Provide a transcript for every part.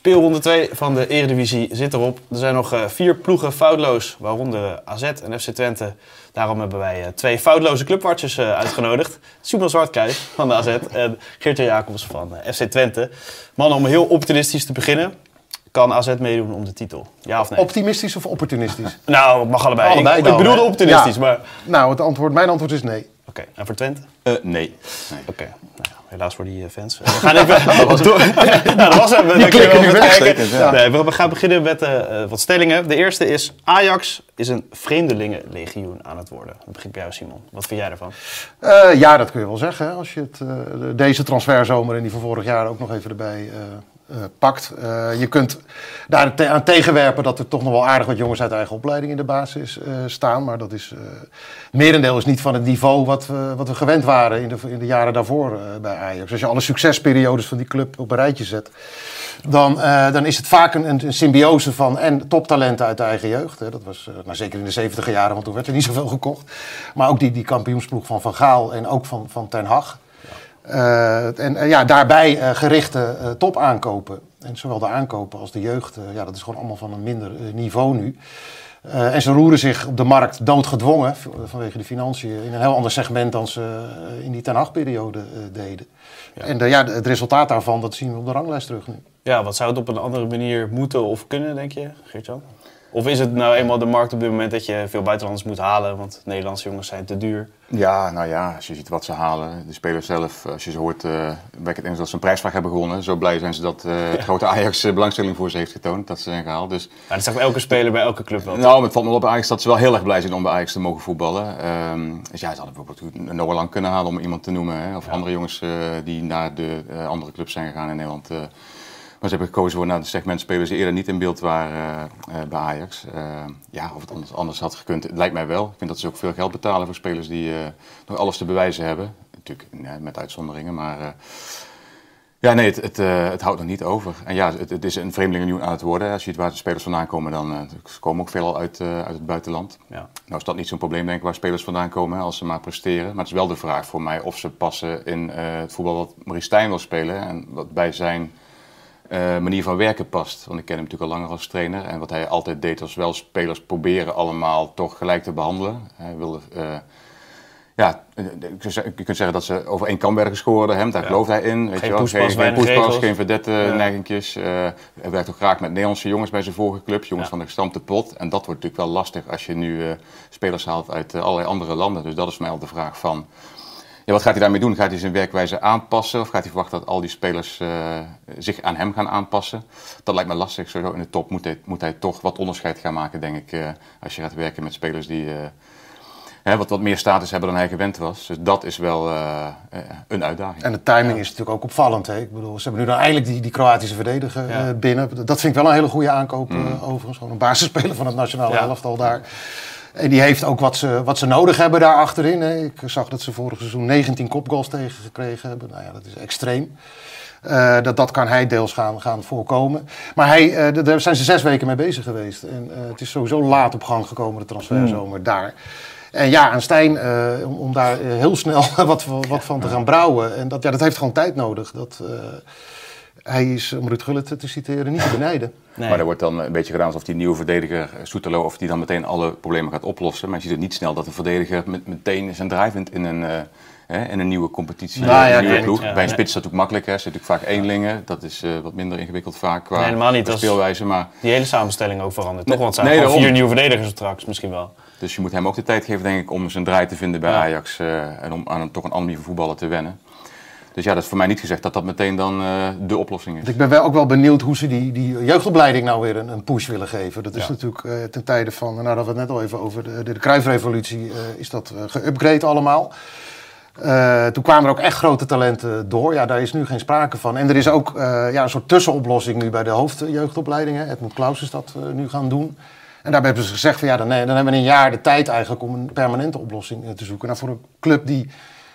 Speelronde 2 van de Eredivisie zit erop. Er zijn nog uh, vier ploegen foutloos, waaronder AZ en FC Twente. Daarom hebben wij uh, twee foutloze clubwatchers uh, uitgenodigd. Simon Zwartkruis van de AZ en Geert-Jan Jacobs van FC Twente. Mannen, om heel optimistisch te beginnen. Kan AZ meedoen om de titel? Ja of nee? Optimistisch of opportunistisch? nou, het mag allebei. allebei ik, bedoelde optimistisch, Ja. maar... Nou, het antwoord, mijn antwoord is nee. Oké, en voor Twente? Eh, nee. nee. Oké, nou ja, helaas voor die eh, fans. We gaan even door. nou, dat was hem. Die klikken nu weg. Uitstekend, ja. Nee, we we gaan beginnen met eh, eh, wat stellingen. De eerste is, Ajax is een vreemdelingenlegioen aan het worden. Dan begin ik bij jou, Simon. Wat vind jij ervan? Eh, ja, dat kun je wel zeggen. Hè, als je het, eh, de- deze transferzomer en die van vorig jaar ook nog even erbij eh, eh, pakt. Eh, je kunt daar aan tegenwerpen dat er toch nog wel aardig wat jongens uit eigen opleiding in de basis eh, staan. Maar dat is, eh, merendeel is niet van het niveau wat we, wat we gewend waren in de, in de jaren daarvoor eh, bij Ajax. Als je alle succesperiodes van die club op een rijtje zet. Dan, eh, dan is het vaak een, symbiose van en toptalenten uit de eigen jeugd. Hè. Dat was eh, nou, zeker in de 70 jaren, want toen werd er niet zoveel gekocht. Maar ook die, die kampioensploeg van Van Gaal en ook van, van Ten Hag. Eh, en eh, ja, daarbij eh, gerichte eh, top aankopen. En zowel de aankopen als de jeugd, ja, dat is gewoon allemaal van een minder niveau nu. En ze roeren zich op de markt doodgedwongen vanwege de financiën in een heel ander segment dan ze in die Ten Hag-periode eh, deden. En eh, ja, het resultaat daarvan, dat zien we op de ranglijst terug nu. Ja, wat zou het op een andere manier moeten of kunnen, denk je, Geert-Jan? Of is het nou eenmaal de markt op dit moment dat je veel buitenlanders moet halen, want Nederlandse jongens zijn te duur? Ja, nou ja, als je ziet wat ze halen. De spelers zelf, als je ze hoort, eh bij het eens dat ze een prijsvraag hebben gewonnen. Zo blij zijn ze dat eh, het grote Ajax eh, belangstelling voor ze heeft getoond. Dat ze zijn gehaald. Dus Maar dat zegt elke speler bij elke club wel. Nou, maar het valt me op bij Ajax dat ze wel heel erg blij zijn om bij Ajax te mogen voetballen. Ehm, dus ja, ze hadden bijvoorbeeld Noah Lang kunnen halen om iemand te noemen. Hè? Of andere jongens die naar de andere clubs zijn gegaan in Nederland. Maar ze hebben gekozen voor naar de segmentspelers die eerder niet in beeld waren eh, eh, bij Ajax. Eh, ja, of het anders, anders had gekund, het lijkt mij wel. Ik vind dat ze ook veel geld betalen voor spelers die nog alles te bewijzen hebben. Natuurlijk met uitzonderingen, maar... ja, nee, het, het, het houdt nog niet over. En ja, het, het is een vreemdelingenunion aan het worden. Als je ziet waar de spelers vandaan komen, dan uh, komen ook veelal uit, uit het buitenland. Ja. Nou is dat niet zo'n probleem, denk ik, waar spelers vandaan komen, als ze maar presteren. Maar het is wel de vraag voor mij of ze passen in het voetbal wat Maurice Stijn wil spelen. En wat bij zijn eh, manier van werken past. Want ik ken hem natuurlijk al langer als trainer. En wat hij altijd deed, was wel spelers proberen allemaal toch gelijk te behandelen. Hij wilde... eh, ja, eh, je kunt zeggen dat ze over één kam werden gescoord. Hem, daar Ja. gelooft hij in. Weet Geen je wel. poespas, geen, geen, poespas, verdette Ja. neigingjes. Hij werkt ook graag met Nederlandse jongens bij zijn vorige clubs. Jongens Ja. van de gestampte pot. En dat wordt natuurlijk wel lastig als je nu spelers haalt uit allerlei andere landen. Dus dat is mij al de vraag van... Ja, wat gaat hij daarmee doen? Gaat hij zijn werkwijze aanpassen? Of gaat hij verwachten dat al die spelers eh, zich aan hem gaan aanpassen? Dat lijkt me lastig. Sowieso in de top moet hij, moet hij toch wat onderscheid gaan maken, denk ik. eh, als je gaat werken met spelers die eh, hè, wat, wat meer status hebben dan hij gewend was. Dus dat is wel een uitdaging. En de timing is natuurlijk ook opvallend. Hè? Ik bedoel, ze hebben nu dan eindelijk die, die Kroatische verdediger Ja. eh, binnen. Dat vind ik wel een hele goede aankoop eh, overigens. Gewoon een basisspeler van het nationale Ja. elftal daar. En die heeft ook wat ze, wat ze nodig hebben daar achterin. Hè. Ik zag dat ze vorig seizoen 19 kopgoals tegengekregen hebben. Nou ja, dat is extreem. Eh, dat, dat kan hij deels gaan, gaan voorkomen. Maar hij, d- daar zijn ze zes weken mee bezig geweest. En eh, het is sowieso laat op gang gekomen, de transferzomer daar. En ja, aan Stijn, om, om daar heel snel wat, wat van te gaan brouwen. En dat, ja, dat heeft gewoon tijd nodig. Dat, hij is, om Ruud Gullit te citeren, niet te benijden. Nee. Maar er wordt dan een beetje gedaan alsof die nieuwe verdediger, eh, Soetelo, of die dan meteen alle problemen gaat oplossen. Maar je ziet het niet snel dat de verdediger met, meteen zijn draai vindt in een, eh, hè, in een nieuwe competitie, Nou ja, een nieuwe ploeg. ja, Bij een spits is dat ook makkelijk, hè. Er zitten natuurlijk vaak eenlingen. Dat is eh, wat minder ingewikkeld vaak qua, Nee, helemaal niet. qua Als- speelwijze. Maar, Die hele samenstelling ook veranderd, toch? Nee, Want het zijn nee, gewoon vier nieuwe verdedigers straks misschien wel. dus je moet hem ook de tijd geven, denk ik, om zijn draai te vinden bij Ja. Ajax. eh, en om aan een, toch een andere manier van voetballen te wennen. Dus ja, dat is voor mij niet gezegd dat dat meteen dan eh, de oplossing is. Ik ben wel ook wel benieuwd hoe ze die, die jeugdopleiding nou weer een, een push willen geven. Dat is Ja. natuurlijk eh, ten tijde van, nou dat we het net al even over, de, de, Cruijffrevolutie, eh, is dat geüpgrade allemaal. Toen kwamen er ook echt grote talenten door. Ja, daar is nu geen sprake van. En er is ook ja, een soort tussenoplossing nu bij de hoofdjeugdopleidingen. Edmund Klaus is dat nu gaan doen. En daarbij hebben ze gezegd van ja, dan, dan hebben we een jaar de tijd eigenlijk om een permanente oplossing te zoeken. Nou, voor een club die,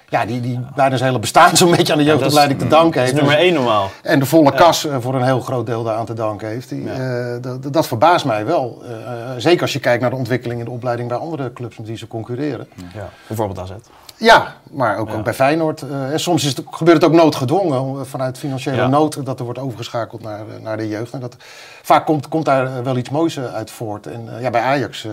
ja, die, die bijna zijn hele bestaan zo'n beetje aan de jeugdopleiding te danken Dat is heeft. nummer één normaal. En de volle kas eh, voor een heel groot deel daaraan te danken heeft. Die, eh, dat, dat verbaast mij wel. Eh, zeker als je kijkt naar de ontwikkeling in de opleiding bij andere clubs met wie ze concurreren. Ja. Bijvoorbeeld AZ. Ja, maar ook, Ja. ook bij Feyenoord. eh, en soms is het, gebeurt het ook noodgedwongen, vanuit financiële Ja. nood, dat er wordt overgeschakeld naar, naar de jeugd. En dat, vaak komt, komt daar wel iets moois uit voort. En ja, bij Ajax, eh,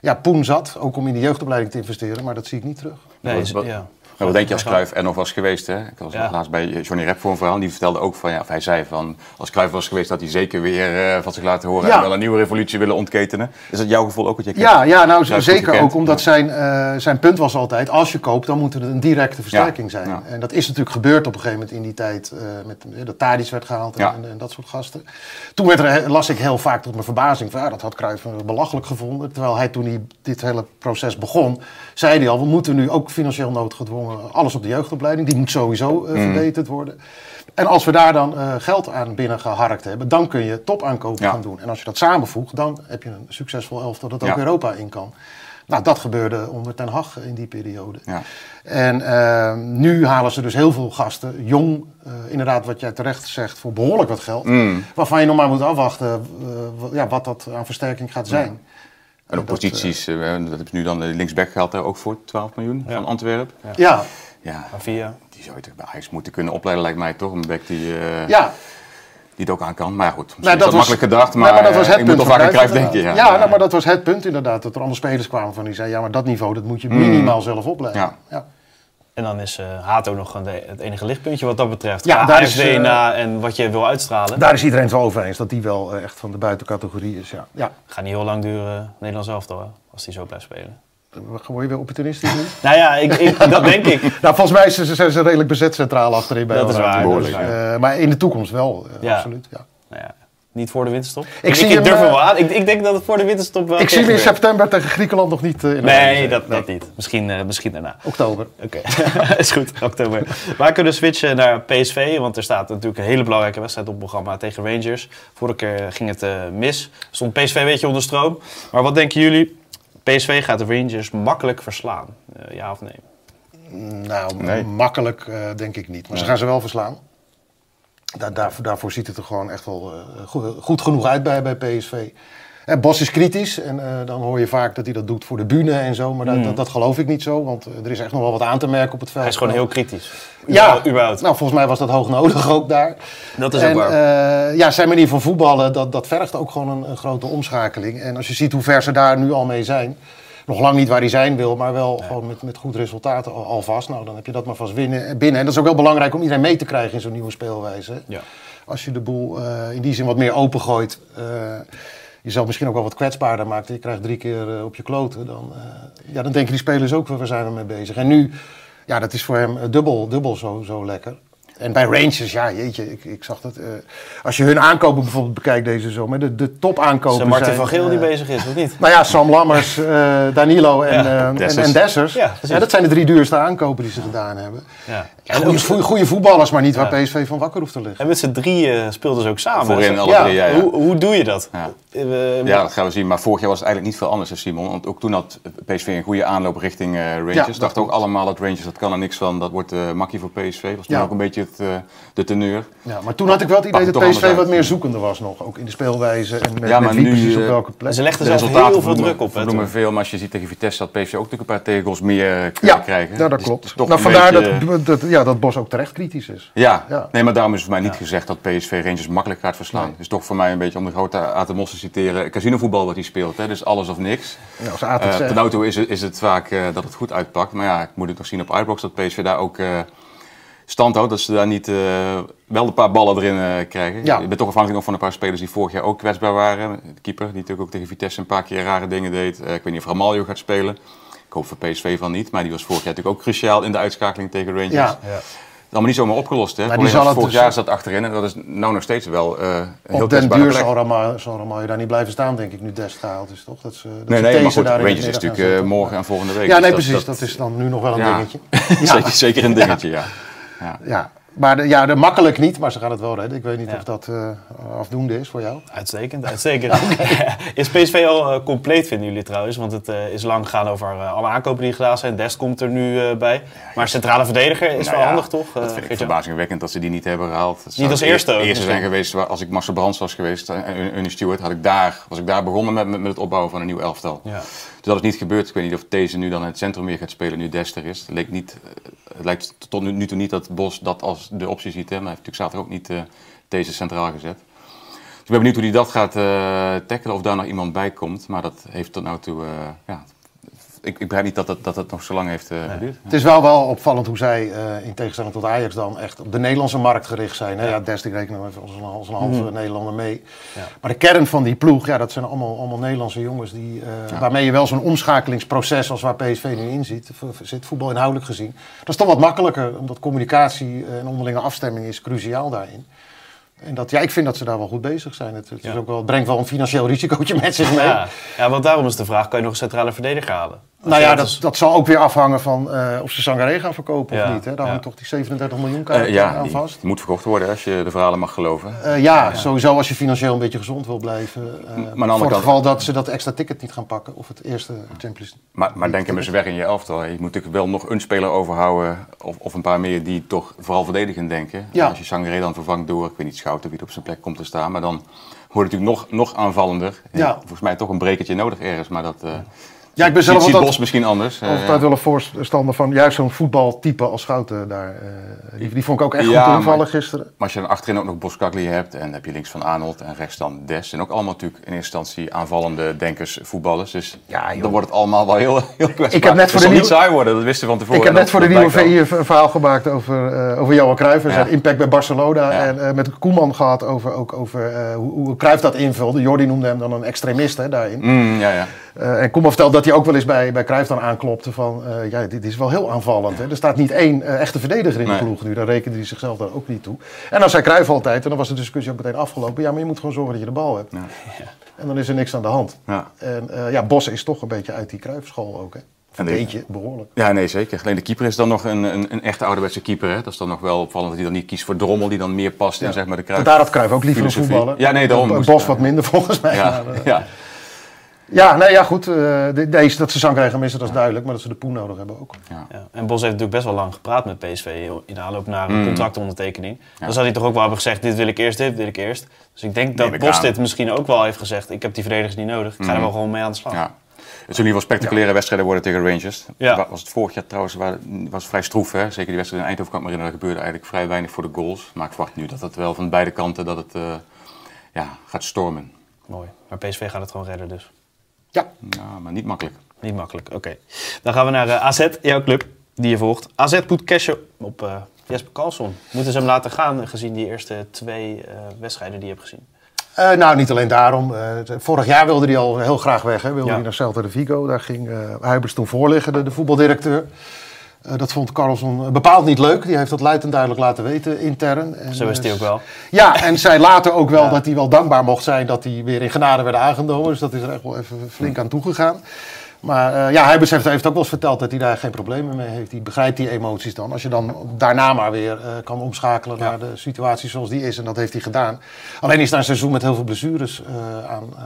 ja, Poen zat, ook om in de jeugdopleiding te investeren, maar dat zie ik niet terug. Nee, is- wat- ja. Maar wat denk je als Cruijff er nog was geweest? Hè? Ik was Ja. laatst bij Johnny Rep voor een verhaal. Die vertelde ook van, ja, of hij zei van, als Cruijff was geweest, dat hij zeker weer eh, van zich laten horen Ja. en wel een nieuwe revolutie willen ontketenen. Is dat jouw gevoel ook wat je kent? Ja, ja nou Cruijff zeker ook omdat zijn, eh, zijn punt was altijd, als je koopt, dan moet het een directe versterking zijn. En dat is natuurlijk gebeurd op een gegeven moment in die tijd, eh, met eh, dat Tadic werd gehaald en, en, en dat soort gasten. Toen werd er, las ik heel vaak tot mijn verbazing van, ja, dat had Cruijff eh, belachelijk gevonden. Terwijl hij toen hij dit hele proces begon, zei hij al, we moeten nu ook financieel noodgedwongen alles op de jeugdopleiding, die moet sowieso eh, verbeterd worden. En als we daar dan eh, geld aan binnen geharkt hebben, dan kun je topaankopen Ja. gaan doen. En als je dat samenvoegt, dan heb je een succesvol elftal dat ook Ja. Europa in kan. Nou, dat gebeurde onder Ten Hag in die periode. Ja. En eh, nu halen ze dus heel veel gasten, jong, eh, inderdaad wat jij terecht zegt, voor behoorlijk wat geld. Mm. Waarvan je nog maar moet afwachten eh, ja, wat dat aan versterking gaat zijn. En ook dat, posities, eh, dat heb je nu dan de linksback geld daar ook voor 12 miljoen van Antwerpen. Ja, Ja, Maar via. die zou je toch bij Ajax moeten kunnen opleiden, lijkt mij toch. Een back die, eh, ja. die het ook aan kan. Maar goed, misschien Nou, is dat makkelijk gedacht, maar, nee, dat was eh, het ik moet punt vaak Cruijff Cruijff, denken. Ja, Ja, nou, maar dat was het punt inderdaad. Dat er allemaal spelers kwamen van die zeiden, ja, maar dat niveau dat moet je minimaal zelf opleiden. Ja. En dan is eh, Hato nog het enige lichtpuntje wat dat betreft. Ja, daar is, eh, DNA en wat je wil uitstralen. Daar is iedereen het wel over eens dat die wel eh, echt van de buitencategorie is. Ja. Ja. Gaat niet heel lang duren, Nederlands elftal, hè, als die zo blijft spelen. Word je weer opportunistisch nu? Nou ja, ik, ik, dat denk ik. Nou, volgens mij zijn ze, zijn ze redelijk bezet centraal achterin bij Dat is waar, dat is waar. maar in de toekomst wel, Ja. absoluut. Ja. Nou ja, niet voor de winterstop. Ik, zie ik, hem, durf hem eh, wel aan. Ik, ik denk dat het voor de winterstop wel Ik zie hem in september tegen Griekenland nog niet eh, in de Nee, Oranje. dat, dat niet. Misschien, eh, misschien daarna. Oktober. Oké, is goed, oktober. We kunnen switchen naar PSV, want er staat natuurlijk een hele belangrijke wedstrijd op het programma tegen Rangers. Vorige keer ging het eh, mis, stond PSV een beetje onder stroom. Maar wat denken jullie? PSV gaat de Rangers makkelijk verslaan, Eh, ja of nee? Nou, Nee. makkelijk eh, denk ik niet. Maar ze gaan ze wel verslaan. Daar, daarvoor, daarvoor ziet het er gewoon echt wel eh, goed, goed genoeg uit bij, bij PSV. Eh, Bos is kritisch en eh, dan hoor je vaak dat hij dat doet voor de bühne en zo. Maar dat, dat, dat geloof ik niet zo, want eh, er is echt nog wel wat aan te merken op het veld. Hij is gewoon heel kritisch. Ja, überhaupt. nou volgens mij was dat hoog nodig ook daar. Dat is en, ook waar. eh, ja, zijn manier van voetballen, dat, dat vergt ook gewoon een, een grote omschakeling. En als je ziet hoe ver ze daar nu al mee zijn, nog lang niet waar hij zijn wil, maar wel gewoon met, met goed resultaat al, alvast. Nou, dan heb je dat maar vast winnen, binnen. En dat is ook wel belangrijk om iedereen mee te krijgen in zo'n nieuwe speelwijze. Ja. Als je de boel eh, in die zin wat meer opengooit, eh jezelf misschien ook wel wat kwetsbaarder maakt. Je krijgt drie keer eh, op je kloten, dan, ja, dan denken die spelers ook, waar zijn we mee bezig? En nu, ja, dat is voor hem dubbel, dubbel zo, zo lekker. En bij Rangers, ja, jeetje, ik, ik zag dat. eh, als je hun aankopen bijvoorbeeld bekijkt deze zomer, de, de topaankopen Is het Martin zijn, van Geel die eh, bezig is, of niet? nou ja, Sam Lammers, eh, Danilo en, Ja, eh, en, Dessers. en Dessers. Ja, dat zijn de drie duurste aankopen die ze gedaan hebben. Ja. En goede, goede, goede voetballers, maar niet Ja. waar PSV van wakker hoeft te liggen. En met z'n drieën speelden ze ook samen. Voorin alle Ja, drie, ja, ja. Hoe, hoe doe je dat? Ja. Dat gaan we zien. Maar vorig jaar was het eigenlijk niet veel anders, Simon. Want ook toen had PSV een goede aanloop richting eh, Rangers. Ja, dat Dachten ook allemaal dat Rangers, dat kan er niks van. Dat wordt uh, makkie voor PSV. Was toen Ja. ook een beetje het, eh, de teneur. Ja, maar toen had ik wel het idee dat PSV wat meer zoekende was nog. Ook in de speelwijze en met, Ja, met maar wie nu, precies op eh, welke plek. Ze legden De zelf heel veel druk op. toen. veel. Maar als je ziet tegen Vitesse dat PSV ook natuurlijk een paar tegengoals meer eh, Ja, krijgen. ja, dat Dus klopt. nou, een vandaar beetje- dat, dat, ja, dat Bos ook terecht kritisch is. Ja. Ja. nee, maar daarom is voor mij niet gezegd dat PSV Rangers makkelijk gaat verslaan. Nee. Het is toch voor mij een beetje om de grote Aten Mos te citeren. Casinovoetbal wat hij speelt, hè? dus alles of niks. Ja, als ten auto is het, is het vaak eh, dat het goed uitpakt. Maar ja, ik moet het nog zien op Uitbox dat PSV daar ook eh, stand houdt. Dat ze daar niet eh, wel een paar ballen erin eh, krijgen. Ja. Je bent toch afhankelijk nog van een paar spelers die vorig jaar ook kwetsbaar waren. De keeper die natuurlijk ook tegen Vitesse een paar keer rare dingen deed. Eh, ik weet niet of Ramaljo gaat spelen. Ik hoop voor PSV van niet. Maar die was vorig jaar natuurlijk ook cruciaal in de uitschakeling tegen Rangers. Ja. Ja. Allemaal niet zomaar opgelost. Hè? Maar Vorig die zal jaar- het vorig dus- jaar zat achterin en dat is nou nog steeds wel eh, een heel Op den duur zal Ramal, zal daar niet blijven staan, denk ik, nu Dest gehaald is, toch? Dat ze, dat Nee, nee, maar goed, Rangers is natuurlijk eh, morgen en volgende week. Ja, Dus nee, dat- precies. Dat, is dan nu nog wel een Ja. dingetje. zeker, zeker een dingetje, ja. Ja. Ja, Maar de, ja, de, makkelijk niet, maar ze gaan het wel redden. Ik weet niet Ja. of dat eh, afdoende is voor jou. Uitstekend, uitstekend. is PSV al eh, compleet, vinden jullie trouwens? Want het eh, is lang gegaan over alle aankopen die gedaan zijn. Dest komt er nu bij. Maar centrale verdediger is Nou wel ja, handig, toch? Dat vind ik verbazingwekkend dat ze die niet hebben gehaald. Zou als eerste ook eerste zijn geweest, waar- als ik Marcel Brands was geweest en en Ernie Stewart, had ik daar, was ik daar begonnen met, met, met het opbouwen van een nieuw elftal. Ja. Dus dat is niet gebeurd. Ik weet niet of deze nu dan het centrum weer gaat spelen, nu Dest er is. Het, leek niet, eh, het lijkt tot nu, nu toe niet dat Bos dat als de optie ziet. Hè, maar hij heeft natuurlijk zaterdag ook niet deze centraal gezet. Dus ik ben benieuwd hoe hij dat gaat eh tackelen, of daar nog iemand bij komt. Maar dat heeft tot nu toe, ja, ik, ik begrijp niet dat het, dat het nog zo lang heeft eh, geduurd. Het is wel wel opvallend hoe zij, eh, in tegenstelling tot Ajax, dan echt op de Nederlandse markt gericht zijn. Hè? Ja, Dest, ik reken even als een, als een halve Nederlander mee. Ja. Maar de kern van die ploeg, ja, dat zijn allemaal, allemaal Nederlandse jongens die, eh, waarmee je wel zo'n omschakelingsproces als waar PSV nu in zit, zit voetbal inhoudelijk gezien. Dat is toch wat makkelijker, omdat communicatie en onderlinge afstemming is cruciaal daarin. En dat, ja, ik vind dat ze daar wel goed bezig zijn. Het, het, is Ja. ook wel, het brengt wel een financieel risicootje met zich mee. Ja. ja, want daarom is de vraag, kan je nog een centrale verdediger halen? Nou ja, dat, dat zal ook weer afhangen van eh, of ze Sangaré gaan verkopen Ja, of niet. Hè? Daar ja. hangt toch die 37 miljoen kaart Eh, ja, aan vast. moet verkocht worden als je de verhalen mag geloven. Eh, ja, sowieso als je financieel een beetje gezond wil blijven. andere voor het geval dat ze dat extra ticket niet gaan pakken. Of het eerste Champions Maar, maar denk hem eens weg in je elftal. Je moet natuurlijk wel nog een speler overhouden. Of, of een paar meer die toch vooral verdedigend denken. Als je Sangaré dan vervangt door, ik weet niet, Schouten wie op zijn plek komt te staan. Maar dan wordt het natuurlijk nog, nog aanvallender. Ja. Volgens mij toch een brekertje nodig ergens. Maar dat Ja, ik ben zelf ziet Bos misschien anders. Eh, altijd wel een voorstander van juist zo'n voetbaltype als Schouten daar. eh, die, die vond ik ook echt Ja, goed invallen gisteren. Maar als je dan achterin ook nog Boskagli hebt en dan heb je links van Arnold en rechts dan Des. En ook allemaal natuurlijk in eerste instantie aanvallende denkers, voetballers. Dus Ja, dan wordt het allemaal wel heel, heel kwetsbaar. Ik heb net voor het de zal niet nieuwe- saai worden, dat wisten we van tevoren. Ik heb net voor de nieuwe VI een verhaal gemaakt over, eh, over Johan Cruijff en zijn impact bij Barcelona. En met Koeman gehad over, ook over hoe, hoe Cruijff dat invulde. Jordi noemde hem dan een extremist hè, daarin. Mm, ja, ja. Eh, en Koeman vertelde dat hij ook wel eens bij, bij Cruijff dan aanklopte van... eh, ja, dit is wel heel aanvallend. Hè? Er staat niet één eh, echte verdediger in de Nee. ploeg nu. Dan rekende hij zichzelf daar ook niet toe. En dan zei Cruijff altijd, en dan was de discussie ook meteen afgelopen... ja, maar je moet gewoon zorgen dat je de bal hebt. Ja. En dan is er niks aan de hand. Ja. En ja, Bos is toch een beetje uit die Cruijffschool ook. Hè? Een beetje, behoorlijk. Ja, nee, zeker. Alleen de keeper is dan nog een, een, een echte ouderwetse keeper. Hè? Dat is dan nog wel opvallend dat hij dan niet kiest voor Drommel, die dan meer past in zeg maar, de kruis. Vandaar dat Cruijff ook liever een voetballer. Ja, nee, daarom Bos wat minder volgens mij. Ja, Maar, ja. Ja, nee, ja goed. eh, de- deze, dat ze Sankrij gaan missen, dat is duidelijk. Maar dat ze de poen nodig hebben ook. ja. Ja. En Bos heeft natuurlijk best wel lang gepraat met PSV in de aanloop naar een Mm. contractondertekening. Dan zou hij toch ook wel hebben gezegd, dit wil ik eerst, dit wil ik eerst. Dus ik denk dat Bos aan. dit misschien ook wel heeft gezegd. Ik heb die verdedigers niet nodig, ik ga er Mm. wel gewoon mee aan de slag. Ja. Het zullen in ieder geval spectaculaire wedstrijden worden tegen Rangers. Ja. Wa- Was het vorig jaar trouwens waar, was vrij stroef. Hè? Zeker die wedstrijd in Eindhoven kan ik me herinneren. Er gebeurde eigenlijk vrij weinig voor de goals. Maar ik verwacht nu dat het wel van beide kanten dat het, eh, ja, gaat stormen. Mooi. Maar PSV gaat het gewoon redden dus. Ja, Ja, maar niet makkelijk. Niet makkelijk, oké. Dan gaan we naar eh, AZ, jouw club, die je volgt. AZ moet cashen op eh, Jesper Karlsson. Moeten ze hem laten gaan, gezien die eerste twee eh, wedstrijden die je hebt gezien? Eh, nou, niet alleen daarom. Eh, vorig jaar wilde hij al heel graag weg. Hè. Wilde Ja. hij naar Celta de Vigo. Daar ging eh Huibers toen voorliggen, de, de voetbaldirecteur. Eh, dat vond Carlson eh, bepaald niet leuk. Die heeft dat luid en duidelijk laten weten, intern. En, Zo is eh, hij ook wel. Ja, en zei later ook wel Ja. dat hij wel dankbaar mocht zijn dat hij weer in genade werd aangenomen. Dus dat is er echt wel even flink aan toegegaan. Maar eh, ja, Huibers heeft, heeft ook wel eens verteld dat hij daar geen problemen mee heeft. Hij begrijpt die emoties dan. Als je dan daarna maar weer eh, kan omschakelen naar de situatie zoals die is. En dat heeft hij gedaan. Alleen is daar een seizoen met heel veel blessures eh, aan, eh,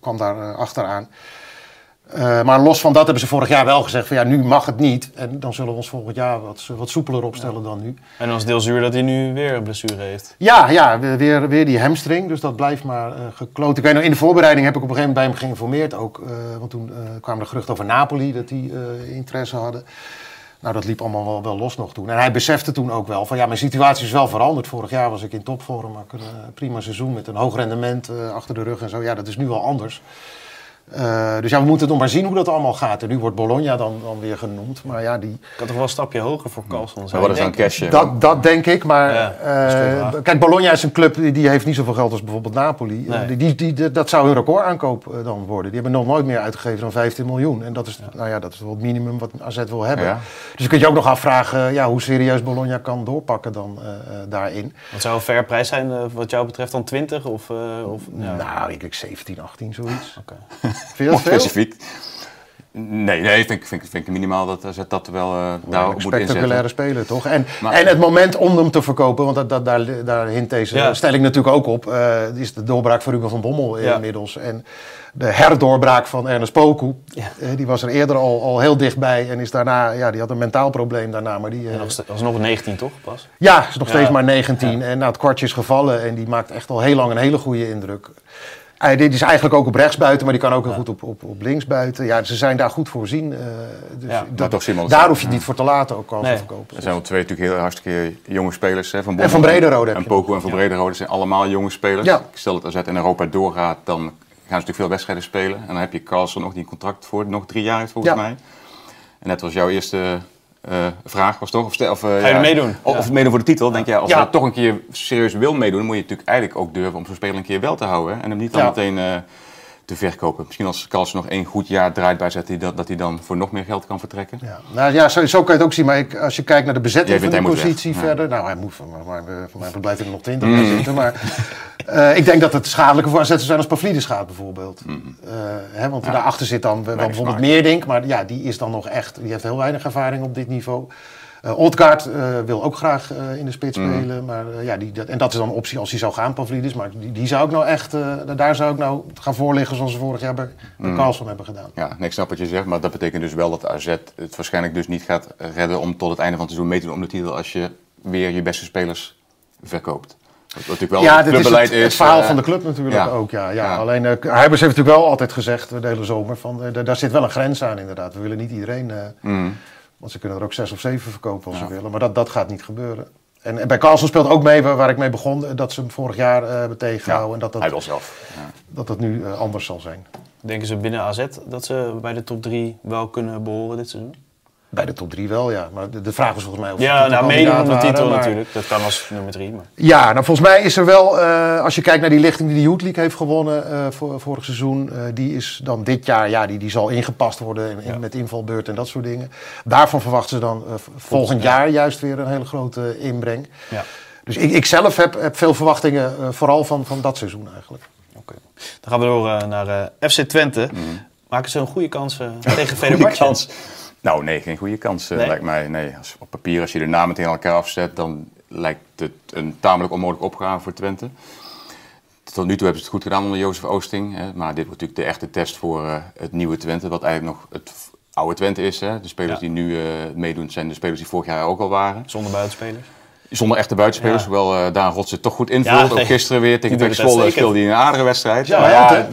kwam daar eh, achteraan. Eh, maar los van dat hebben ze vorig jaar wel gezegd van ja, nu mag het niet. En dan zullen we ons volgend jaar wat, wat soepeler opstellen dan nu. En dan is het deel zuur dat hij nu weer een blessure heeft. Ja, ja weer- weer, die hamstring. Dus dat blijft maar eh gekloot. Ik weet nog, in de voorbereiding heb ik op een gegeven moment bij hem geïnformeerd ook. eh, want toen kwamen er geruchten over Napoli, dat die interesse hadden. Nou, dat liep allemaal wel, wel los nog toen. En hij besefte toen ook wel van ja, mijn situatie is wel veranderd. Vorig jaar was ik in topvorm, maar ik had een prima seizoen met een hoog rendement achter de rug en zo. Ja, dat is nu wel anders. Eh, dus ja, we moeten nog maar zien hoe dat allemaal gaat. En nu wordt Bologna dan, dan weer genoemd. Maar ja, die, Ik had toch wel een stapje hoger voor wat je is cashje? Dat, dat denk ik, maar Ja, eh, kijk, Bologna is een club die, die heeft niet zoveel geld als bijvoorbeeld Napoli. Nee. Eh, die, die, dat zou hun recordaankoop eh, dan worden. Die hebben nog nooit meer uitgegeven dan 15 miljoen. En dat is, nou ja, dat is wel het minimum wat AZ wil hebben. Ja. Dus je kunt je ook nog afvragen ja, hoe serieus Bologna kan doorpakken dan daarin. Wat zou een fair prijs zijn wat jou betreft dan 20 of... eh, of ja. Nou, ik denk 17, 18, zoiets. Oké. Vind je dat veel? Specifiek. Nee, nee vind, ik, vind, ik- vind ik minimaal dat AZ dat wel eh daarop moet spectaculaire inzetten. speler, toch? En, Maar- en het moment om hem te verkopen, want dat, dat, daar, daar hint deze Ja. stelling natuurlijk ook op, eh, is de doorbraak van Ruben van Bommel Ja. inmiddels. En de herdoorbraak van Ernest Poku, Ja. eh, die was er eerder al, al heel dichtbij en is daarna, ja, die had een mentaal probleem daarna, maar die... eh, st- was nog 19 toch pas? ja, is nog Ja. steeds maar 19 en nou, het kwartje is gevallen en die maakt echt al heel lang een hele goede indruk. Hij dit is eigenlijk ook op rechts buiten, maar die kan ook heel goed op, op, op links buiten. Ja, ze zijn daar goed voorzien. eh dus Ja, dat- maar toch, Simon, daar hoef je het niet voor te laten ook al Nee. verkopen. Er zijn wel twee natuurlijk heel hartstikke jonge spelers. Hè, van En van Brederode heb En je Poku en van Brederode zijn allemaal jonge spelers. Ja. Ik Stel dat AZ in Europa doorgaat, dan gaan ze natuurlijk veel wedstrijden spelen. En dan heb je Carlson nog die een contract voor nog drie jaar heeft volgens Ja. mij. En net was jouw eerste eh, vraag, was toch? Of, stel- of, eh, Ga je meedoen? Of, Ja. of meedoen voor de titel. Denk je, als je toch een keer serieus wil meedoen, moet je natuurlijk eigenlijk ook durven om zo'n speler een keer wel te houden. hè. En hem niet dan meteen eh, te verkopen. Misschien als Carlson nog één goed jaar draait bij zet, dat, dat hij dan voor nog meer geld kan vertrekken. Ja, nou ja, zo, zo kan je het ook zien. Maar ik, als je kijkt naar de bezetting van moet positie weg. Ja. verder. Nou, hij moet van, maar, maar, voor mij blijft er nog 20 jaar zitten. Maar eh, ik denk dat het schadelijker voor AZ zou zijn als Pavlidis gaat bijvoorbeeld. Eh, hè, want daarachter zit dan wel bijvoorbeeld. Meerdink. Maar ja, die is dan nog echt, die heeft heel weinig ervaring op dit niveau. Odgaard eh, wil ook graag eh, in de spits spelen. Maar, ja, die, dat, en dat is dan een optie als hij zou gaan, Pavlidis. Maar die, die zou ik nou echt, daar zou ik nou gaan voorliggen zoals ze vorig jaar bij, bij Carlson hebben gedaan. Ja, nee, ik snap wat je zegt, maar dat betekent dus wel dat AZ het waarschijnlijk dus niet gaat redden om tot het einde van het seizoen mee te doen om de titel als je weer je beste spelers verkoopt. Wat natuurlijk wel Ja, het dit is het, het verhaal van de club natuurlijk ja. ook. Ja, ja. Ja. Alleen uh, Heibers heeft natuurlijk wel altijd gezegd, de hele zomer, van, daar- zit wel een grens aan inderdaad. We willen niet iedereen, mm, want ze kunnen er ook zes of zeven verkopen als ze willen. Maar dat, dat gaat niet gebeuren. En, en bij Carlson speelt ook mee waar, waar ik mee begon, eh, dat ze hem vorig jaar eh hebben tegengehouden. en dat hij dat, wil zelf. Ja. dat dat nu eh, anders zal zijn. Denken ze binnen AZ dat ze bij de top 3 wel kunnen behoren dit seizoen? Bij de top drie wel, ja. Maar de, de vraag is volgens mij of Ja, nou meedoen om de titel waren, maar- natuurlijk. Dat kan als nummer 3. Maar... Ja, nou volgens mij is er wel, eh, als je kijkt naar die lichting die de Youth League heeft gewonnen eh, voor, vorig seizoen, eh, die is dan dit jaar, ja, die, die zal ingepast worden in- in- Ja. met invalbeurt en dat soort dingen. Daarvan verwachten ze dan volgend jaar juist weer een hele grote inbreng. Ja. Dus ik, ik zelf heb, heb veel verwachtingen, vooral van, van dat seizoen eigenlijk. Oké. Dan gaan we door naar FC Twente. Maken ze een goede kans tegen Fenerbahce? Nou, nee, geen goede kans eh, Nee? lijkt mij. Nee, als, op papier, als je de namen tegen elkaar afzet, dan lijkt het een tamelijk onmogelijke opgave voor Twente. Tot nu toe hebben ze het goed gedaan onder Jozef Oosting. Hè, maar dit wordt natuurlijk de echte test voor eh, het nieuwe Twente. Wat eigenlijk nog het oude Twente is. Hè. De spelers Ja. die nu eh, meedoen zijn de spelers die vorig jaar ook al waren. Zonder buitenspelers. Zonder echte buitenspelers, Ja. hoewel eh Daan Rots het toch goed invult. Ja, ook gisteren weer tegen Pek het Zwolle speelde hij een aardige wedstrijd. Ja, maar?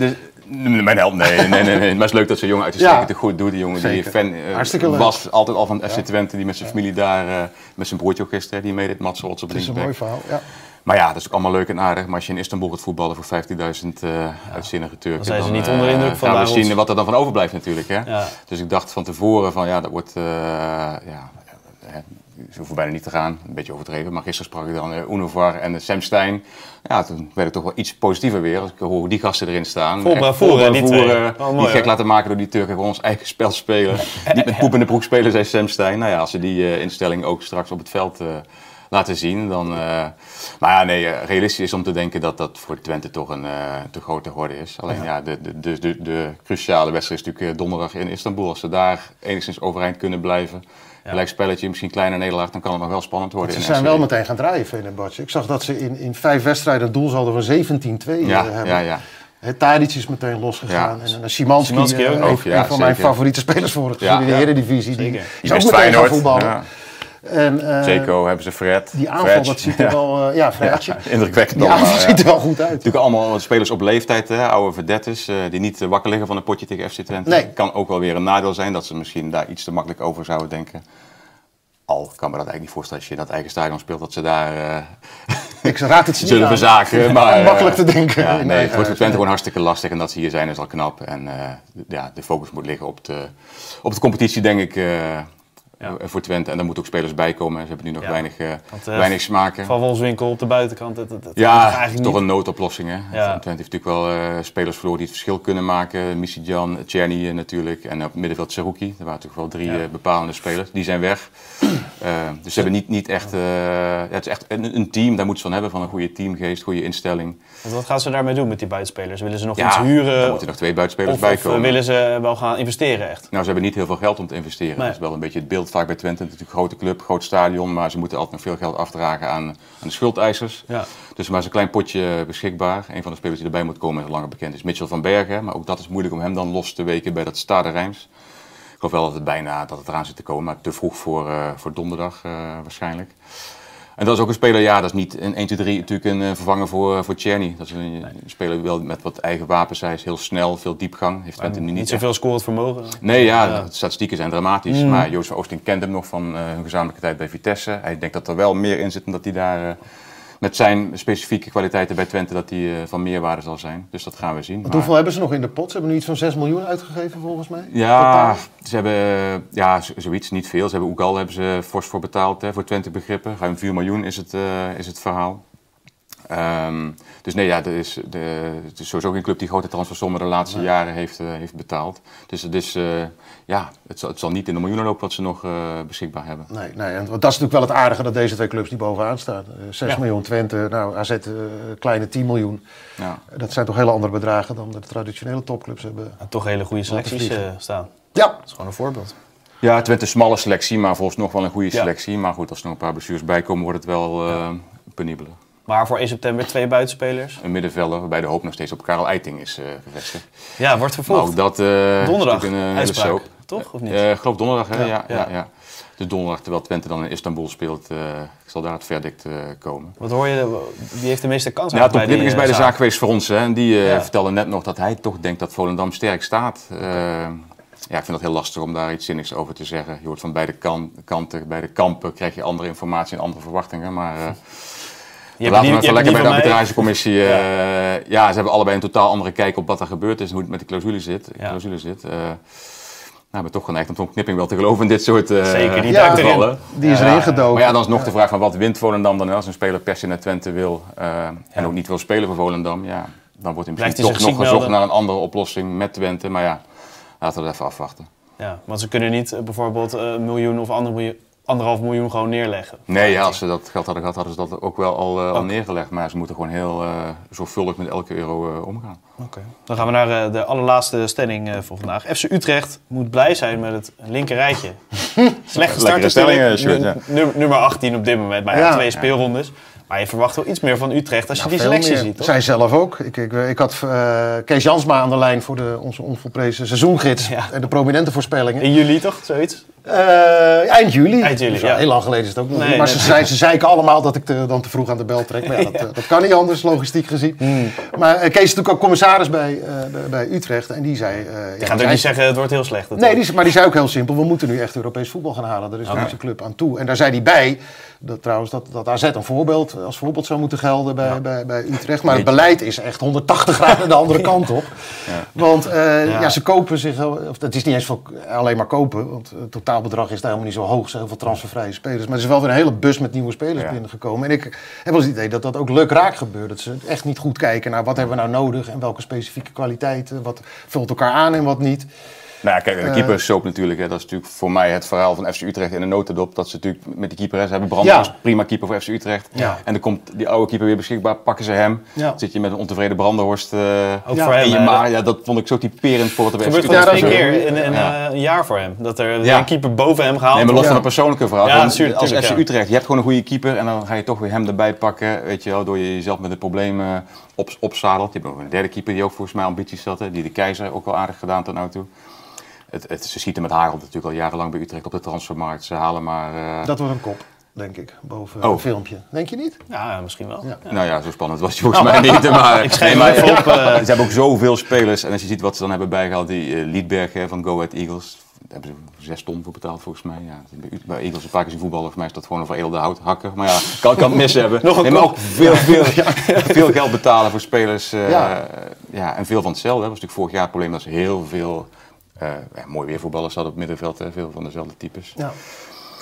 Mijn held, nee, nee, nee, nee. Maar het is leuk dat zo'n jongen uit de Ja. goed doet. Die jongen die fan eh, was altijd al van FC Twente, die met zijn familie daar, eh, met zijn broertje ook gisteren, die meedeed, Mats Rots op Het is een mooi verhaal, ja. Maar ja, dat is ook allemaal leuk en aardig. Maar als je in Istanbul gaat voetballen voor 15.000 eh uitzinnige Turken... Dan zijn ze niet onder de indruk van gaan we zien wat er dan van overblijft natuurlijk. Hè? Ja. Dus ik dacht van tevoren van ja, dat wordt... eh ja, ze hoeven bijna niet te gaan, een beetje overdreven. Maar gisteren sprak ik dan uh, Unovar en Sam Stein. Ja, toen werd ik toch wel iets positiever weer. Als ik hoor hoe die gasten erin staan. Vol vol die twee. Oh, niet gek hoor. laten maken door die Turken. Gewoon ons eigen spel spelen. niet met poep in de broek spelen, zei Sam Stein. Nou ja, als ze die eh, instelling ook straks op het veld... eh, laten zien. Dan, eh, maar ja, nee, eh, realistisch is om te denken dat dat voor Twente toch een eh, te grote horde is. Alleen ja, de, de, de, de, de cruciale wedstrijd is natuurlijk eh, donderdag in Istanbul. Als ze daar enigszins overeind kunnen blijven, gelijk spelletje, misschien kleine nederlaag, dan kan het nog wel spannend worden. Ze in zijn SC. wel meteen gaan draaien, Fenerbahce. Ik zag dat ze in, in vijf wedstrijden een doelsaldo van 17-2 eh, Ja, hebben. ja, ja. Het Tadic is meteen losgegaan. Ja. En Szymanski, Szymanski eh, ook een, ja, een van mijn favoriete spelers voor het Ja, seizoen in de. Eredivisie. Die is ook meteen gaan voetballen. Ja. En, eh, Zeko hebben ze Fred. Die aanval, Fred. dat ziet er wel... eh, ja, Fredje. Indrukwekkend Die aanval ja. ziet er wel goed uit. Natuurlijk allemaal spelers op leeftijd, hè, oude verdettes, eh, die niet wakker liggen van een potje tegen FC Twente. Nee. Kan ook wel weer een nadeel zijn dat ze misschien daar iets te makkelijk over zouden denken. Al kan me dat eigenlijk niet voorstellen als je in dat eigen stadion speelt, dat ze daar Ik raad het ze niet zullen verzaken. Maar, Makkelijk te denken. Ja, nee, het wordt voor. Twente gewoon hartstikke lastig en dat ze hier zijn is al knap. En ja, de focus moet liggen op de, op de competitie, denk ik, Ja. eh, voor Twente. En daar moeten ook spelers bij komen. Ze hebben nu nog Ja. weinig, eh, Want, eh, weinig smaken. Van Wolfswinkel op de buitenkant. Dat, dat, Ja, is toch niet. een noodoplossing. Hè? Ja. Twente heeft natuurlijk wel spelers verloren die het verschil kunnen maken. Missidjan, Czerny natuurlijk. En op middenveld Seruki. Er waren toch wel drie bepalende spelers. Die zijn weg. Dus ze hebben niet, niet echt... het is echt een, een team. Daar moeten ze van hebben. Van een goede teamgeest, goede instelling. Want wat gaan ze daarmee doen met die buitenspelers? Willen ze nog Ja, iets er huren? moeten nog twee buitenspelers Of, bij of, komen. willen ze wel gaan investeren echt? Nou, ze hebben niet heel veel geld om te investeren. Nee. Dat is wel een beetje het beeld vaak bij Twente. Natuurlijk een grote club, groot stadion, maar ze moeten altijd nog veel geld afdragen aan, aan de schuldeisers. Ja. Dus maar is een klein potje beschikbaar. Een van de spelers die erbij moet komen, is langer bekend, is Mitchell van Bergen. Maar ook dat is moeilijk om hem dan los te weken bij dat Stade Reims. Ik geloof wel dat het bijna dat het eraan zit te komen, maar te vroeg voor, eh, voor donderdag eh, waarschijnlijk. En dat is ook een speler, ja, dat is niet een 1, 2, 3 natuurlijk een eh, vervanger voor, voor Czerny. Dat is een, een speler wel met wat eigen wapens. Hij is heel snel, veel diepgang. Heeft Twente nu Niet niet echt zoveel scorend vermogen. Nee, ja, Ja. de statistieken zijn dramatisch. Maar Joost van Oosting kent hem nog van eh, hun gezamenlijke tijd bij Vitesse. Hij denkt dat er wel meer in zit en dat hij daar met zijn specifieke kwaliteiten bij Twente dat hij eh, van meerwaarde zal zijn. Dus dat gaan we zien. Maar- hoeveel hebben ze nog in de pot? Ze hebben nu iets van 6 miljoen uitgegeven volgens mij. ja, ze hebben ja, zoiets, niet veel. Ze hebben Oegal hebben ze fors voor betaald, hè, voor Twente begrippen. Ruim 4 miljoen is het, eh, is het verhaal. Ehm, dus nee, ja, er is, de, het is sowieso geen club die grote transfersommen de laatste jaren heeft, eh, heeft betaald. Dus het, is, eh, ja, het, zal, het zal niet in de miljoenen lopen wat ze nog eh, beschikbaar hebben. Nee, nee, en want dat is natuurlijk wel het aardige dat deze twee clubs niet bovenaan staan. Eh, 6 Ja. miljoen Twente, nou AZ eh, kleine 10 miljoen. Ja. Dat zijn toch hele andere bedragen dan de traditionele topclubs hebben. En toch hele goede selecties staan. Ja, Dat is gewoon een voorbeeld. Ja, Twente een smalle selectie, maar volgens nog wel een goede Ja. selectie. Maar goed, als er nog een paar blessures bij komen, wordt het wel eh penibeler. Maar voor 1 september twee buitenspelers. Een middenvelder waarbij de hoop nog steeds op Karel Eiting is eh, gevestigd. Ja, wordt vervolgd. ook dat eh, is Donderdag, natuurlijk een hele uitspraak. soap. Toch, of niet? Eh, ik geloof donderdag, hè? Ja. Ja, ja. Ja. Ja, Dus donderdag, terwijl Twente dan in Istanbul speelt, eh, zal daar het verdict eh, komen. Wat hoor je, wie heeft de meeste kans Ja, Tom Knipping is bij de eh, zaak geweest voor ons. Hè, en die eh, vertelde net nog dat hij toch denkt dat Volendam sterk staat. Eh, ja, ik vind het heel lastig om daar iets zinnigs over te zeggen. Je hoort van beide kan- kanten, bij de kampen krijg je andere informatie en andere verwachtingen. Maar Je hebt laten we even lekker bij de arbitragecommissie. eh ja. ze hebben allebei een totaal andere kijk op wat er gebeurd is en hoe het met de clausule zit. Ja. Clausule zit. Eh, nou, ik ben toch geneigd om Tom Knipping wel te geloven in dit soort eh Zeker, die Ja, gevallen. die is erin gedoken. Maar ja, dan is nog de vraag van wat wint Volendam dan als een speler per se naar Twente wil eh, en ook niet wil spelen voor Volendam. Ja, dan wordt misschien hij toch nog gezocht melden? naar een andere oplossing met Twente. Maar ja, laten we het even afwachten. Ja, want ze kunnen niet bijvoorbeeld eh, een miljoen of ander miljoen, anderhalf miljoen gewoon neerleggen. Nee, ja, als ze dat geld hadden gehad, hadden ze dat ook wel al, eh, al neergelegd. Maar ze moeten gewoon heel eh, zorgvuldig met elke euro eh, omgaan. Oké. Dan gaan we naar eh, de allerlaatste stelling eh, voor vandaag. FC Utrecht moet blij zijn met het linker rijtje. Slechte start stelling, Sjoerd, ja. Nu- nu- nummer 18 op dit moment, maar ja, Ja. twee speelrondes. Maar je verwacht wel iets meer van Utrecht als je die veel selectie meer. ziet, toch? Zij zelf ook. Ik, ik, ik had eh, Kees Jansma aan de lijn voor de, onze onvolprezen seizoengids. Ja. En de prominente voorspellingen. In juli toch, zoiets? Eh, eind juli. Eind juli, Dus ja. Heel lang geleden is het ook nog Nee, niet. Maar nee, ze, nee. zei, ze zeiken allemaal dat ik te- dan te vroeg aan de bel trek. Maar ja, dat, eh, dat kan niet anders, logistiek gezien. Maar eh, Kees is natuurlijk ook commissaris bij, bij, Utrecht. En die zei... eh, ja, Ik ga zij- ook niet zeggen, het wordt heel slecht. Nee, die, maar die zei ook heel simpel, we moeten nu echt Europees voetbal gaan halen. Daar is Oké. onze club aan toe. En daar zei hij bij, dat, trouwens, dat, dat AZ een voorbeeld, als voorbeeld zou moeten gelden bij, bij, bij Utrecht. Maar het beleid is echt 180 graden de andere kant op. Want ja. Ze kopen zich, of het is niet eens voor, alleen maar kopen, want het totaalbedrag is daar helemaal niet zo hoog. Zijn heel veel transfervrije spelers. Maar er is wel weer een hele bus met nieuwe spelers Ja. binnengekomen. En ik heb wel eens het idee dat dat ook leuk raak gebeurt. Dat ze echt niet goed kijken naar wat hebben we nou nodig en welke specifieke kwaliteiten. Wat vult elkaar aan en wat niet. Nou ja, kijk, de Eh. keeper is soap natuurlijk. Hè. Dat is natuurlijk voor mij het verhaal van FC Utrecht in een notendop. Dat ze natuurlijk met die keeper, hè, ze hebben Ja. als prima keeper voor FC Utrecht. Ja. En dan komt die oude keeper weer beschikbaar, pakken ze hem. Ja. Dan zit je met een ontevreden Brandenhorst eh Ook Ja. voor in hem. je maag. Ja, dat vond ik zo typerend voor Het gebeurt dat is keer in, in Ja. eh, een jaar voor hem. Dat er Ja. een keeper boven hem gehaald Nee, maar los wordt. van het persoonlijke verhaal. Als tuurlijk, FC ja. Utrecht, je hebt gewoon een goede keeper en dan ga je toch weer hem erbij pakken. Weet je wel, door je jezelf met het probleem eh, op, opzadelt. Je hebt ook een derde keeper die ook volgens mij ambities had. Hè, die de keizer ook wel aardig gedaan tot nu toe. Het, het, ze schieten met Harold natuurlijk al jarenlang bij Utrecht op de transfermarkt. Ze halen maar... eh, Dat wordt een kop, denk ik, boven Oh. een filmpje. Denk je niet? Ja, misschien wel. Ja. Nou ja, zo spannend was het volgens mij niet. Maar, Ik schrijf maar op. eh, Ze hebben ook zoveel spelers. En als je ziet wat ze dan hebben bijgehaald, die eh, Liedberg hè, van Go Ahead Eagles. Daar hebben ze zes ton voor betaald volgens mij. Ja, bij, Eagles een paar keer zien voetballen. Volgens mij is dat gewoon een veredelde hout hakken. Maar ja, kan, kan het mis hebben. Nog een Nee, maar ook veel, veel, veel geld betalen voor spelers. eh, Ja. ja. en veel van hetzelfde. Dat was natuurlijk vorig jaar het probleem dat ze heel veel ja, mooi weer voetballers hadden op het middenveld, veel van dezelfde types. Ja.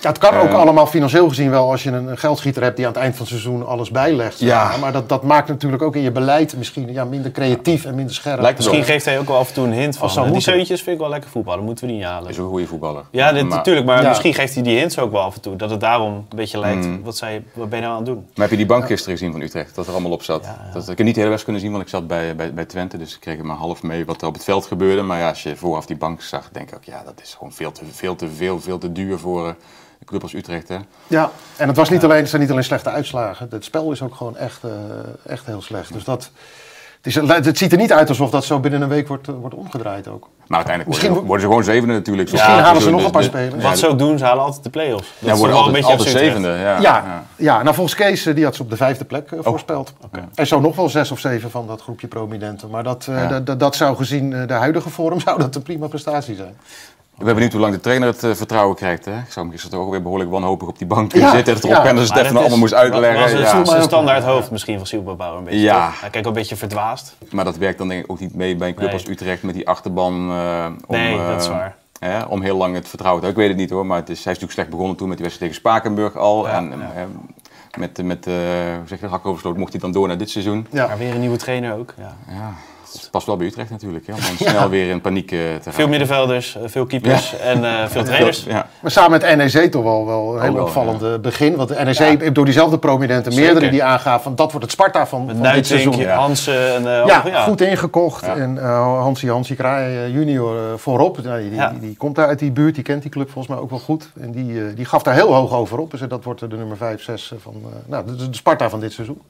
Ja, het kan ook Eh, allemaal financieel gezien wel als je een, een geldschieter hebt die aan het eind van het seizoen alles bijlegt. Ja. Maar dat, dat maakt natuurlijk ook in je beleid misschien ja, minder creatief en minder scherp. Lijkt Misschien geeft hij ook wel af en toe een hint van. Zou eh, Die zeuntjes vind ik wel lekker voetballen, moeten we niet halen. Is ook een goede voetballer. Ja, dit, maar, natuurlijk, maar Ja. misschien geeft hij die hints ook wel af en toe. Dat het daarom een beetje lijkt, Mm. wat, zei, wat ben je nou aan het doen? Maar heb je die bank gisteren gezien van Utrecht, dat er allemaal op zat? Ja, ja. Dat, ik heb niet de hele wedstrijd kunnen zien, want ik zat bij, bij, bij Twente, dus ik kreeg er maar half mee wat er op het veld gebeurde. Maar ja, als je vooraf die bank zag, denk ik ook, ja, dat is gewoon veel te veel, te veel, veel te duur voor eh, een club als Utrecht. Hè? Ja, en het, was niet alleen, het zijn niet alleen slechte uitslagen. Het spel is ook gewoon echt, eh, echt heel slecht. Dus dat, het, is, het ziet er niet uit alsof dat zo binnen een week wordt, eh, wordt omgedraaid ook. Maar uiteindelijk Misschien worden, worden ze gewoon zevende natuurlijk. Misschien Zoals halen ze nog een paar de- spelers. Ja, wat ze ook doen, ze halen altijd de play-offs. Dat Ja, worden altijd, een beetje altijd zevende. Ja, Ja, ja. nou volgens Kees, eh, die had ze op de vijfde plek eh, voorspeld. oké. En zo nog wel zes of zeven van dat groepje prominenten. Maar dat, eh, Ja. dat- zou gezien de huidige vorm zou dat een prima prestatie zijn. Ik ben benieuwd hoe lang de trainer het eh, vertrouwen krijgt. Hè? Ik zou hem gisteren toch ook weer behoorlijk wanhopig op die bank Ja, zitten. Dat ja. en dat Stefan dat allemaal is- moest uitleggen. ja. soms mij een standaard hoofd misschien van Silberbouwer een beetje. Ja. toch? Hij kijkt ook een beetje verdwaasd. Maar dat werkt dan denk ik ook niet mee bij een club Nee. als Utrecht met die achterban. eh, om, Nee, eh, dat is waar. hè, om heel lang het vertrouwen te houden. Ik weet het niet hoor, maar het is, hij is natuurlijk slecht begonnen toen met die wedstrijd tegen Spakenburg al. Ja, en ja. eh, met, met eh, hoe zeg je, hak oversloot mocht hij dan door naar dit seizoen. Ja. Maar weer een nieuwe trainer ook. Ja. Ja, het past wel bij Utrecht natuurlijk. Hè, om dan snel weer in paniek eh, te raken. Veel middenvelders, eh, veel keepers en eh, veel trainers. Ja. Maar samen met NEC toch wel, wel een heel wel, opvallende begin. Want de NEC door diezelfde prominenten Zeker. meerdere die aangaven van dat wordt het Sparta van, dit seizoen. ja. Hansen en eh, Ja, oh, goed ingekocht. Ja. En eh Hansie Hansie Kraai junior voorop. Die, Ja. die, die komt daar uit die buurt, die kent die club volgens mij ook wel goed. En die, eh, die gaf daar heel hoog over op. Dus dat wordt de nummer 5, 6 van eh, nou, de, de Sparta van dit seizoen.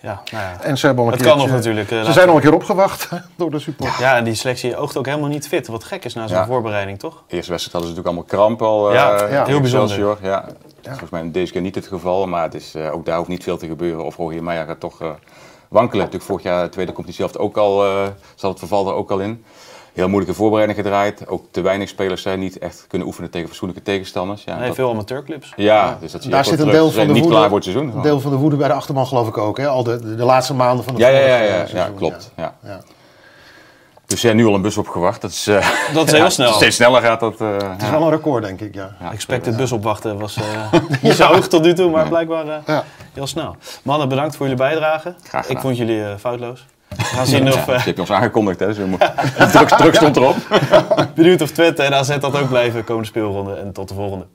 Ja, nou ja. En ze hebben al een Het kan keertje- nog natuurlijk. Ze zijn al een keer opgewacht door de support. Ja, en die selectie oogt ook helemaal niet fit. Wat gek is na zo'n Ja. voorbereiding, toch? De eerste wedstrijd hadden ze natuurlijk allemaal kramp al. eh, Ja, ja, tegen heel bijzonder. Ja. Dat is volgens mij deze keer niet het geval, maar het is, eh, ook daar hoeft niet veel te gebeuren. Of Rogier Meijer gaat toch eh, wankelen. Natuurlijk vorig jaar, de tweede komt hij zelf ook al, eh zat het verval er ook al in. Heel moeilijke voorbereiding gedraaid. Ook te weinig spelers zijn niet echt kunnen oefenen tegen fatsoenlijke tegenstanders. Ja, Nee, dat- veel amateurclubs. ja dus dat zie je Daar zit een terug. deel van de niet woede, klaar voor het seizoen. een deel van de woede bij de achterman geloof ik ook. Hè? Al de, de, de laatste maanden van het Ja, ja, vorige ja, ja, eh, ja, seizoen, klopt. Ja. Ja. Dus ja, nu al een bus opgewacht. Dat is, eh, Dat is heel ja, snel. Steeds sneller gaat dat. eh, Het is ja. wel een record denk ik, ja. Ja, Expected bus opwachten was eh, niet zo hoog tot nu toe, maar blijkbaar Ja. heel snel. Mannen, bedankt voor jullie bijdrage. Graag gedaan. Ik vond jullie foutloos. Gaan zien of, Ja, eh, je ons aangekondigd, hè? Dus druk, druk stond erop. benieuwd of Twente en AZ dat ook blijven komende speelronde. En tot de volgende.